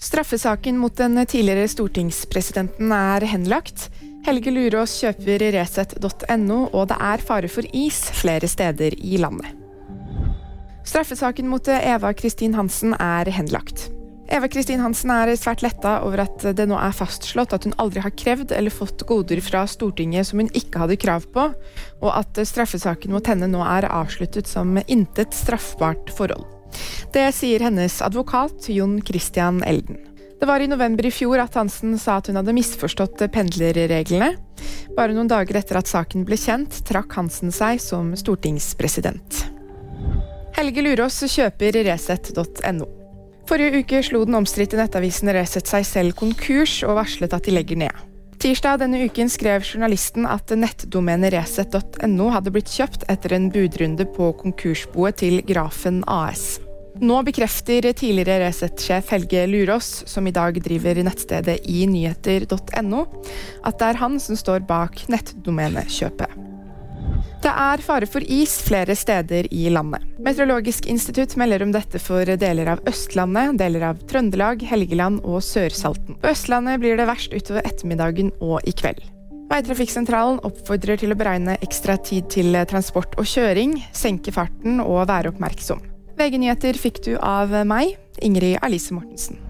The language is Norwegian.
Straffesaken mot den tidligere stortingspresidenten er henlagt. Helge Lurås kjøper Resett.no, og det er fare for is flere steder i landet. Straffesaken mot Eva Kristin Hansen er henlagt. Eva Kristin Hansen er svært letta over at det nå er fastslått at hun aldri har krevd eller fått goder fra Stortinget som hun ikke hadde krav på, og at straffesaken mot henne nå er avsluttet som intet straffbart forhold. Det sier hennes advokat Jon Christian Elden. Det var i november i fjor at Hansen sa at hun hadde misforstått pendlerreglene. Bare noen dager etter at saken ble kjent, trakk Hansen seg som stortingspresident. Helge Lurås kjøper Resett.no. Forrige uke slo den omstridte nettavisen Resett seg selv konkurs og varslet at de legger ned. Tirsdag denne uken skrev journalisten at nettdomenet resett.no hadde blitt kjøpt etter en budrunde på konkursboet til Grafen AS. Nå bekrefter tidligere Resett-sjef Helge Lurås, som i dag driver nettstedet i nyheter.no, at det er han som står bak nettdomenekjøpet. Det er fare for is flere steder i landet. Meteorologisk institutt melder om dette for deler av Østlandet, deler av Trøndelag, Helgeland og Sør-Salten. På Østlandet blir det verst utover ettermiddagen og i kveld. Veitrafikksentralen oppfordrer til å beregne ekstra tid til transport og kjøring, senke farten og være oppmerksom. VG-nyheter fikk du av meg, Ingrid Alice Mortensen.